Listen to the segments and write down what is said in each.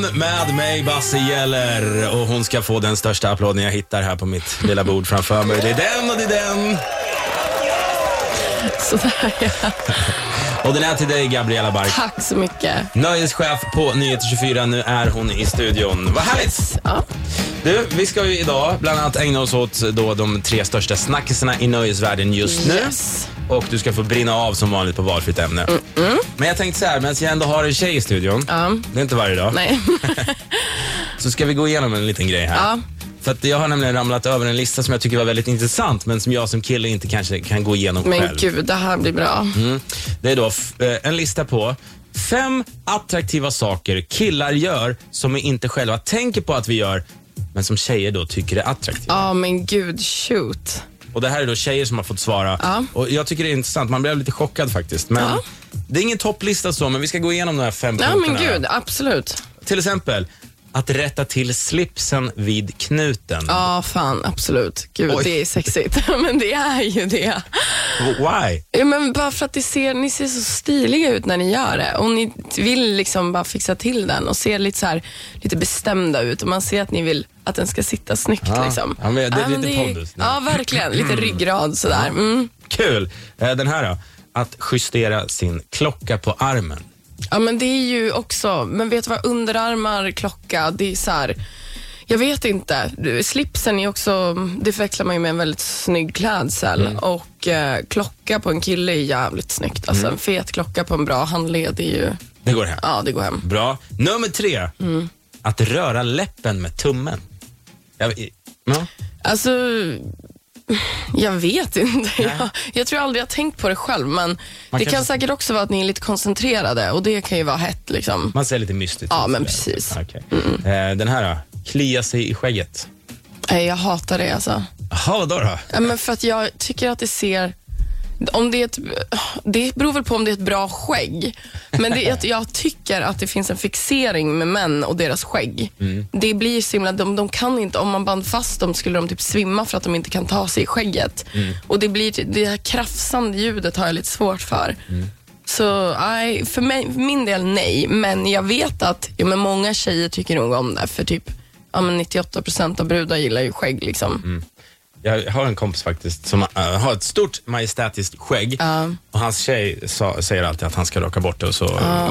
morgon med mig, Basse Geller. Och hon ska få den största applåden jag hittar här på mitt lilla bord framför mig. Det är den och det är den. Sådär ja. Och den är till dig, Gabriella Bark. Tack så mycket. Nöjeschef på Nyheter 24. Nu är hon i studion. Vad härligt! Ja. Du, vi ska ju idag bland annat ägna oss åt då de tre största snackisarna i nöjesvärlden just nu. Yes. Och du ska få brinna av som vanligt på valfritt ämne. Men jag tänkte så här, medan jag ändå har en tjej i studion, Ja. det är inte varje dag, Nej. så ska vi gå igenom en liten grej här. Ja. För att jag har nämligen ramlat över en lista som jag tycker var väldigt intressant, men som jag som kille inte kanske kan gå igenom Men själv. gud, det här blir bra. Mm. Det är då eh, en lista på fem attraktiva saker killar gör som vi inte själva tänker på att vi gör, men som tjejer då tycker är attraktiva. Ja, men gud, shoot. Och Det här är då tjejer som har fått svara. Ja. Och Jag tycker det är intressant. Man blev lite chockad faktiskt. Men Ja. Det är ingen topplista så, men vi ska gå igenom de här fem Ja, punkterna. men gud, absolut. Till exempel, att rätta till slipsen vid knuten. Ja, fan, absolut. Gud, Oj. det är sexigt. men det är ju det. Why? Ja, men bara för att det ser, ni ser så stiliga ut när ni gör det. Och ni vill liksom bara fixa till den och se lite, så här, lite bestämda ut. Och man ser att ni vill att den ska sitta snyggt. Ja. Liksom. Ja, men det är lite är- pondus. Ja, verkligen. Lite ryggrad sådär. Mm. Kul. Eh, Den här då. Att justera sin klocka på armen. Ja, men det är ju också, men vet du vad, underarmar, klocka, det är så här, jag vet inte. Slipsen är också, det förväxlar man ju med en väldigt snygg klädsel Mm. och eh, klocka på en kille är jävligt snyggt. Alltså Mm. en fet klocka på en bra handled är ju, Det går hem. ja det går hem. Bra. Nummer tre. Mm. Att röra läppen med tummen. Jag, ja. Alltså, jag vet inte. Jag, jag tror aldrig jag tänkt på det själv, men det kanske- kan säkert också vara att ni är lite koncentrerade och det kan ju vara hett liksom. Man ser lite mystiskt Ja, men precis. Okej. Eh, Den här då. Klia sig i skägget. Nej, jag hatar det alltså. Jaha, vadå då? Ja, men för att jag tycker att det ser... Om det, är ett, det beror väl på om det är ett bra skägg. Men det, att jag tycker att det finns en fixering med män och deras skägg. Det blir så himla, de, de kan inte, om man band fast dem skulle de typ svimma för att de inte kan ta sig i skägget. Och det blir det här krafsande ljudet har jag lite svårt för. Så nej, för, mig, för min del nej. Men jag vet att ja, men många tjejer tycker nog om det. För typ ja, men 98% av brudar gillar ju skägg. Liksom. Jag har en kompis faktiskt som äh, har ett stort majestätiskt skägg. Ja. Och hans tjej sa, säger alltid att han ska raka bort det. Och, så,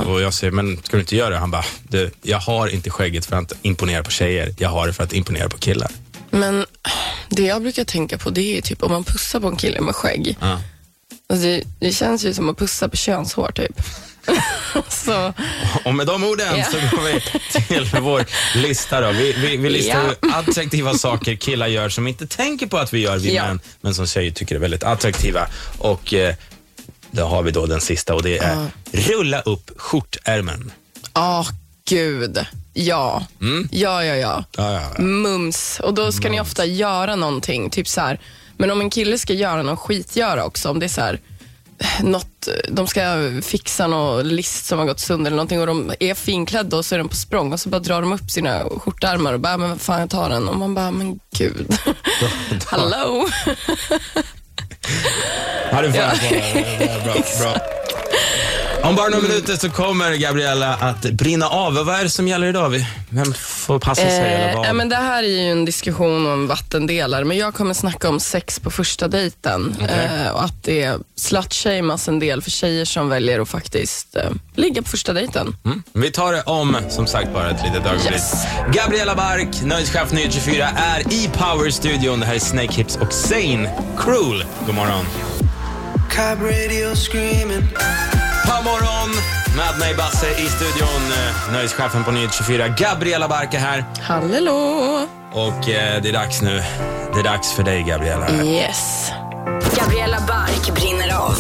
och jag säger, men ska du inte göra det? Han bara, du, jag har inte skägget för att imponera på tjejer. Jag har det för att imponera på killar. Men det jag brukar tänka på det är typ om man pussar på en kille med skägg. Ja. Alltså det, det känns ju som att pussa på könshår typ. så, Och med de orden Ja. så går vi till vår lista. Då. Vi, vi, vi listar Ja. attraktiva saker killar gör som inte tänker på att vi gör, vi Ja. män, men som tjejer tycker är väldigt attraktiva. Och eh, då har vi då den sista och det är rulla upp skjortärmen. åh gud. Ja. Mm. ja, ja, ja. Ja, ja, ja. Mums. Och då ska ni ofta göra någonting. Typ så här. Men om en kille ska göra någon skitgöra också, om det är så här, något, de ska fixa någon list som har gått sönder eller någonting och de är finklädda och så är de på språng och så bara drar de upp sina skjortärmar och bara, men vad fan jag tar den och man bara, men gud. Hallå? Ja, får ja. bra, bra. Om bara några minuter så kommer Gabriella att brinna av. Vad är det som gäller idag? Vi- Vem får passa sig eller Eh, vad? ja, men det här är ju en diskussion om vattendelare, men jag kommer snacka om sex på första dejten. Eh, och att det slutshamas en del för tjejer som väljer att faktiskt eh, ligga på första dejten. Mm. Vi tar det om, som sagt, bara ett litet ögonblick. Yes. Gabriella Bark, nöjeschef Nyhet 24, är i Power-studion. Det här är Snake Hips och Sane Cruel. God morgon. Cop radio screaming. God morgon med mig Basse i studion. Eh, Nöjeschefen på Nyhet 24, Gabriella Bark är här. Hallå! Och eh, det är dags nu. Det är dags för dig, Gabriella. Yes. Gabriella Bark brinner av.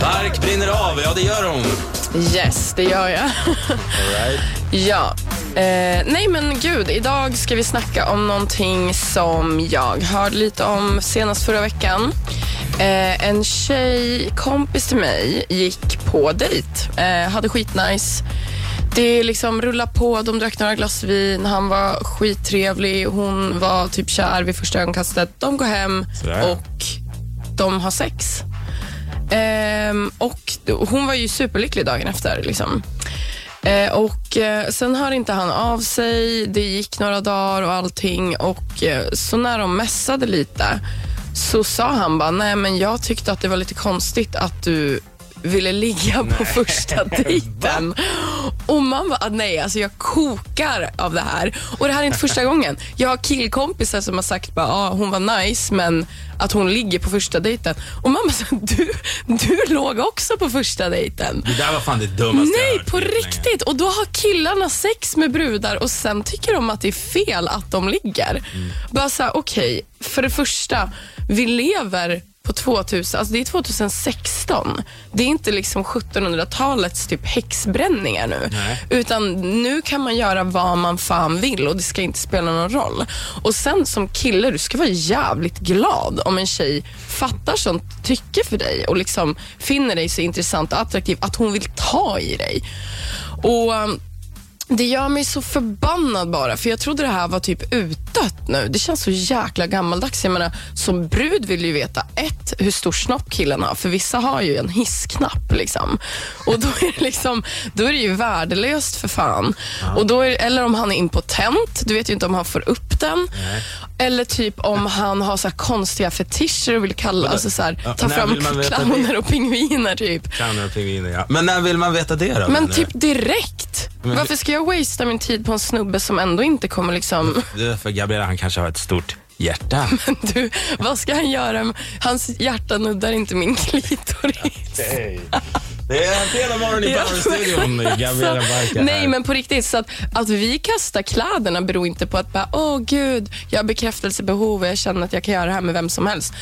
Bark brinner av, ja det gör hon. Yes, det gör jag. All right. ja. Eh, nej men gud, idag ska vi snacka om någonting som jag hörde lite om senast förra veckan. Eh, en tjej, kompis till mig, gick på dejt. Eh, hade skitnice. Det liksom rullade på, de drack några glas vin, han var skittrevlig, hon var typ kär vid första ögonkastet. De går hem Sådär. och de har sex. Ehm, och hon var ju superlycklig dagen efter. Liksom. Eh, och eh, Sen hör inte han av sig. Det gick några dagar och allting. Och eh, Så när de mässade lite så sa han bara, nej men jag tyckte att det var lite konstigt att du ville ligga på första dejten. Och man bara, nej alltså jag kokar av det här. Och det här är inte första gången. Jag har killkompisar som har sagt bara, ah, hon var nice men att hon ligger på första dejten. Och man bara, du, du låg också på första dejten. Det där var fan det dummaste jag Nej, hört på länge. riktigt. Och då har killarna sex med brudar och sen tycker de att det är fel att de ligger. Bara så här, okej, för det första, vi lever på 2000, alltså det är 2016. Det är inte liksom 1700-talets typ häxbränningar nu. Nej. Utan nu kan man göra vad man fan vill och det ska inte spela någon roll. Och sen som kille, du ska vara jävligt glad om en tjej fattar sånt tycke för dig och liksom finner dig så intressant och attraktiv att hon vill ta i dig. Och um, det gör mig så förbannad bara, för jag trodde det här var typ utdött nu. Det känns så jäkla gammaldags. Jag menar, som brud vill ju veta ett, hur stor snopp killen har, för vissa har ju en hissknapp. Liksom. Och då är, det liksom, då är det ju värdelöst för fan. Och då är, eller om han är impotent, du vet ju inte om han får upp den. Eller typ om han har så här konstiga fetischer och vill kalla, alltså så här, Ja, ta fram clowner och pingviner typ. Clowner och pingviner, ja. Men när vill man veta det då? Men typ direkt. Men- Varför ska jag wastea min tid på en snubbe som ändå inte kommer liksom... För Gabriella, han kanske har ett stort hjärta. Du, vad ska han göra? Hans hjärta nuddar inte min klitoris. Det är hela morgonen i Powerstudion Gabriella Barca nej, men på riktigt. Så att, att vi kastar kläderna beror inte på att bara, åh gud, jag har bekräftelsebehov och jag känner att jag kan göra det här med vem som helst.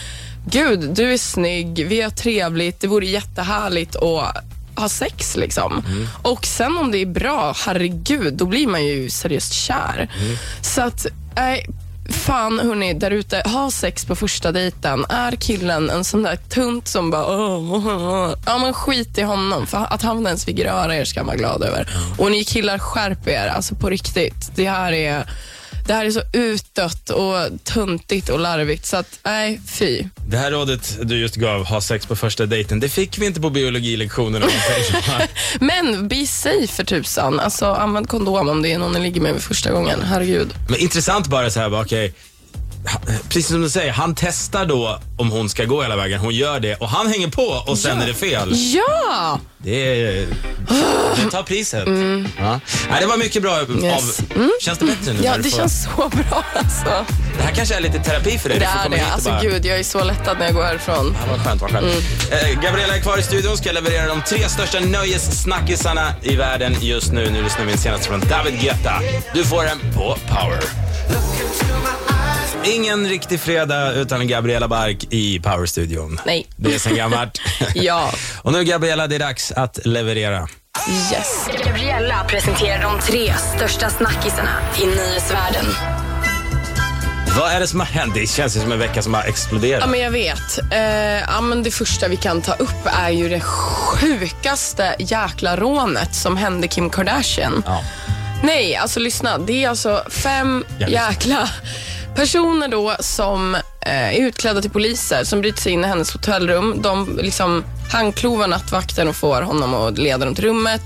Gud, du är snygg, vi har trevligt, det vore jättehärligt att ha sex liksom. Mm. Och sen om det är bra, herregud, då blir man ju seriöst kär. Mm. Så att, nej, fan hörni, där ute, ha sex på första dejten. Är killen en sån där tunt som bara, åh, åh, åh. ja men skit i honom. För att han ens fick röra er ska man vara glad över. Och ni killar, skärp er, alltså på riktigt. Det här är, det här är så utdött och tuntigt och larvigt. Så att, nej, fy. Det här rådet du just gav, ha sex på första dejten, det fick vi inte på biologilektionen. så. Men be safe för tusan. Alltså, använd kondom om det är någon ni ligger med för första gången. Herregud. Men intressant bara så här, okej. ha- Precis som du säger, han testar då om hon ska gå hela vägen. Hon gör det och han hänger på och sen är det fel. Ja! Det, är, det tar priset. Ja. Nej, det var mycket bra Mm. Yes. av... Känns det bättre nu? Ja, det får- känns så bra alltså. det här kanske är lite terapi för dig. Det är det. Alltså bara- gud, jag är så lättad när jag går härifrån. Ja, vad skönt, vad skönt. Mm. Eh, Gabriella är kvar i studion, ska leverera de tre största nöjessnackisarna i världen just nu. Nu lyssnar vi in senast från David Guetta. Du får den på Power. Ingen riktig fredag utan Gabriella Bark i Power-studion. Nej. Det är sen gammalt. Ja. Och nu Gabriella, det är dags att leverera. Yes. Gabriella presenterar de tre största snackisarna i nyhetsvärlden. Vad är det som har hänt? Det känns som en vecka som har exploderat. Ja, men jag vet. Eh, ja, men det första vi kan ta upp är ju det sjukaste jäkla rånet som hände Kim Kardashian. Ja. Nej, alltså lyssna. Det är alltså fem jäkla personer då som eh, är utklädda till poliser som bryter sig in i hennes hotellrum. De liksom handklovar nattvakten och får honom att leda dem till rummet.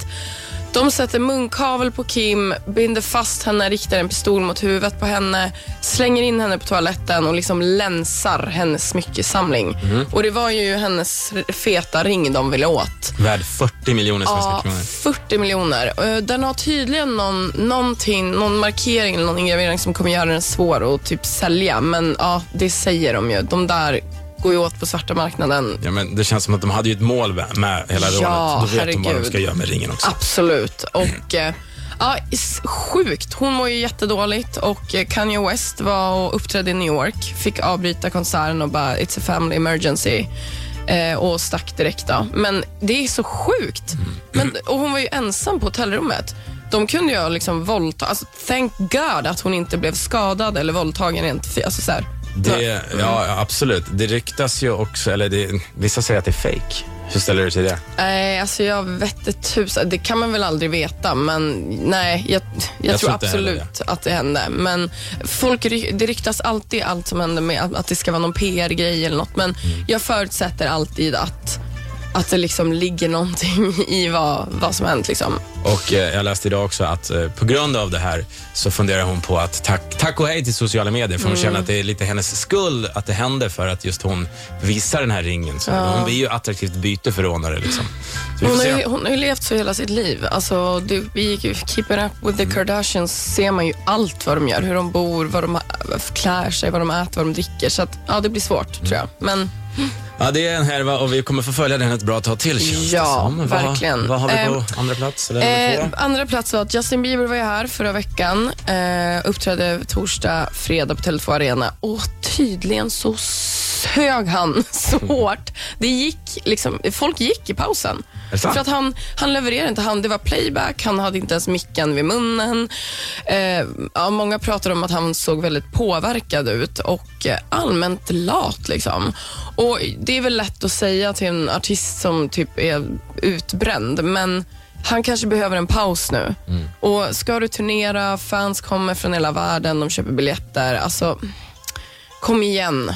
De sätter munkavel på Kim, binder fast henne, riktar en pistol mot huvudet på henne, slänger in henne på toaletten och liksom länsar hennes smyckesamling. Och det var ju hennes feta ring de ville åt. Värd 40 miljoner svenska Ja, kronor. 40 miljoner. Eh, Den har tydligen någon, någonting, någon markering eller någon ingravering som kommer göra den svår att typ sälja. Men ja, det säger de ju. De där går ju åt på svarta marknaden. Ja, men det känns som att de hade ju ett mål med, med hela Ja, rånet. Då vet de vad de herregud. ska göra med ringen också. Absolut. Och eh, ja, sjukt. Hon mår ju jättedåligt och eh, Kanye West var och uppträdde i New York. Fick avbryta konserten och bara “It's a family emergency” eh, och stack direkt. Då. Men det är så sjukt. Men, och hon var ju ensam på hotellrummet. De kunde ju liksom våldta... Alltså, thank God att hon inte blev skadad eller våldtagen rent alltså, så här. Det, ja, absolut. Det ryktas ju också, eller det, vissa säger att det är fake. Hur ställer du dig till det? Nej, alltså jag vette tusan. Det kan man väl aldrig veta, men nej, jag, jag, Jag tror tror absolut att det hände. Men folk, det ryktas alltid allt som händer med att, att det ska vara någon PR-grej eller något. Men Mm. jag förutsätter alltid att att det liksom ligger någonting i vad, vad som hänt. Liksom. Och eh, jag läste idag också att eh, på grund av det här så funderar hon på att tack, tack och hej till sociala medier för hon känner att det är lite hennes skuld att det händer för att just hon visar den här ringen. Så Hon blir ju attraktivt byte för rånare. Liksom. Hon har, ju, hon har ju levt så hela sitt liv. Alltså, det, vi gick ju, Keeping Up With Mm. The Kardashians ser man ju allt vad de gör. Hur de bor, vad de klär sig, vad de äter, vad de dricker. Så att, ja, det blir svårt tror jag. Men Ja, det är en härva och vi kommer få följa den ett bra tag till känns det Ja, som. Vad- verkligen. Vad har vi på Eh, andra plats? Eller nummer Eh, två? andra plats var att Justin Bieber var ju här förra veckan. Eh, uppträdde torsdag, fredag på Tele2 Arena och tydligen så sög han så hårt. Det gick liksom, folk gick i pausen. För att han, han levererade inte. Han, det var playback, han hade inte ens micken vid munnen. Eh, ja, många pratar om att han såg väldigt påverkad ut och eh, allmänt lat. Liksom. Och Det är väl lätt att säga till en artist som typ är utbränd, men han kanske behöver en paus nu. Och Ska du turnera, fans kommer från hela världen, de köper biljetter. Alltså, kom igen.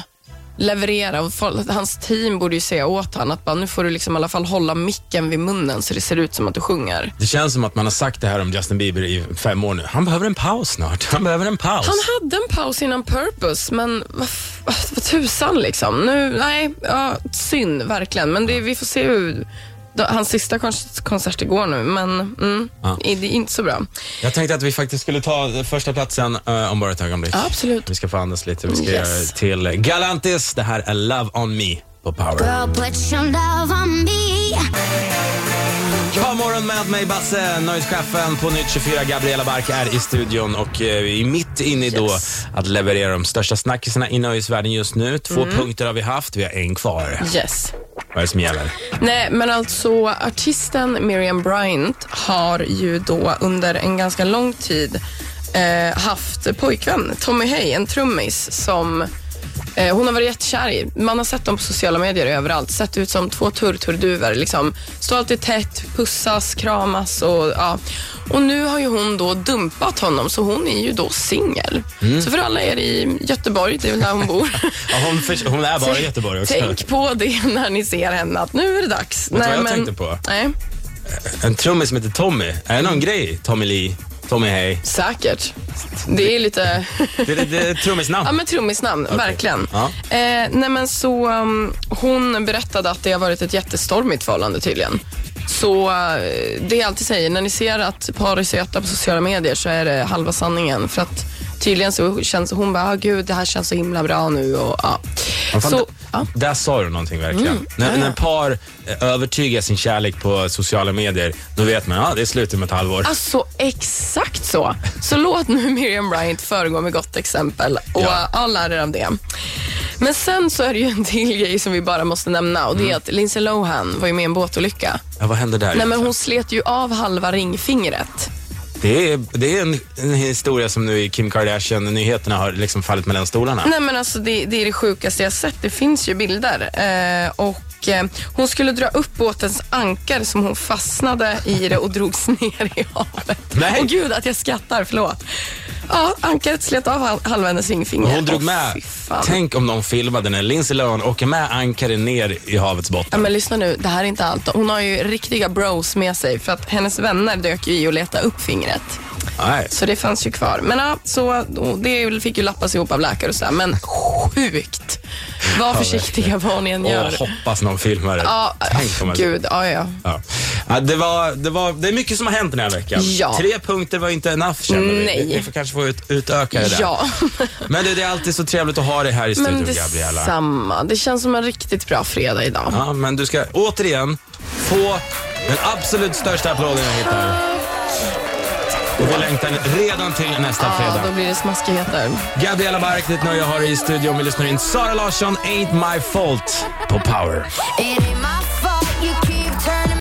Leverera. Och hans team borde ju säga åt honom att bara, nu får du liksom i alla fall hålla micken vid munnen så det ser ut som att du sjunger. Det känns som att man har sagt det här om Justin Bieber i fem år nu. Han behöver en paus snart. Han behöver en paus. Han hade en paus innan Purpose, men vad, vad tusan liksom. Nu, nej, ja, synd verkligen. Men det, vi får se hur... då- Hans sista kons- konsert igår nu, men mm, Ja. det är inte så bra. Jag tänkte att vi faktiskt skulle ta första platsen uh, om bara ett ögonblick. Ja, absolut. Vi ska få andas lite. Vi ska Yes. göra till Galantis. Det här är Love on me på Power. Girl, put your love on me. Ja, morgon med mig Basse, nöjeschefen på Nytt 24. Gabriella Bark är i studion och eh, vi är mitt inne i då Yes. att leverera de största snackisarna i nöjesvärlden just nu. Två Mm. punkter har vi haft, vi har en kvar. Yes. Vad är det som gäller? Nej, men alltså artisten Miriam Bryant har ju då under en ganska lång tid eh, haft pojkvän, Tommy Hay, en trummis som hon har varit jättekär i. Man har sett dem på sociala medier överallt. Sett ut som två turturduvor. Liksom. Står alltid tätt, pussas, kramas och ja. Och nu har ju hon då dumpat honom så hon är ju då singel. Så för alla er i Göteborg, det är väl där hon bor. Ja, hon, för, hon är bara i Göteborg också. Tänk på det när ni ser henne, att nu är det dags. du vad jag tänkte på? Nej, En trummis som heter Tommy. Är det någon grej? Tommy Lee, Tommy Hay. säkert. Det är lite... Det är, det är trummisnamn. Ja, men trummisnamn, verkligen. Ja. Eh, nej, men så, um, hon berättade att det har varit ett jättestormigt förhållande tydligen. Så eh, det jag alltid säger, när ni ser att par är söta på sociala medier så är det halva sanningen. För att tydligen så känns hon bara, ah, gud det här känns så himla bra nu. Och, ja. Fan, Så, ja. Där sa du någonting verkligen. När, ja, ja. när par eh, övertygar sin kärlek på sociala medier, då vet man att ja, det är slut om ett halvår. Alltså exakt så. Så låt nu Miriam Bryant föregå med gott exempel och Ja. ja. lär er av det. Men sen så är det ju en till grej som vi bara måste nämna och det Mm. är att Lindsay Lohan var ju med i en båtolycka. Ja, vad hände där? Nej men hon slet ju av halva ringfingret. Det är, det är en, en historia som nu i Kim Kardashian-nyheterna har liksom fallit mellan stolarna. Nej men alltså det, det är det sjukaste jag sett. Det finns ju bilder. Eh, och eh, hon skulle dra upp båtens ankar som hon fastnade i det och drogs ner i havet. Nej. Åh gud att jag skrattar, förlåt. Ja, ankaret slet av hal- halva hennes ringfinger. Hon drog med, fan. tänk om de filmade när Lindsay Lohan åker med ankare ner i havets Ja, botten. men lyssna nu, det här är inte allt. Hon har ju riktiga bros med sig för att hennes vänner dök ju i och letade upp fingret. Nej. Så det fanns ju kvar. Men ja, så, och det fick ju lappas ihop av läkare och sådär. Men sjukt. Var försiktiga vad ni än gör. Åh, hoppas någon filmar det. Ja, Tänk om gud. Ja, ja. Ja. Ja, det, var, det, var, det är mycket som har hänt den här veckan. Ja. Tre punkter var inte enough känner vi. Nej. Vi, får kanske få ut, utöka det där. Ja, Men du, det är alltid så trevligt att ha dig här i studion, men Gabriella. detsamma. Det känns som en riktigt bra fredag idag. Ja, men du ska återigen få den absolut största applåden jag hittar. Och vi längtar redan till nästa Ja, fredag. då blir det smaskigheter. Gabriella Bark, ditt nöje har i studion. Vi lyssnar in Sara Larsson, Ain't My Fault på Power. It ain't my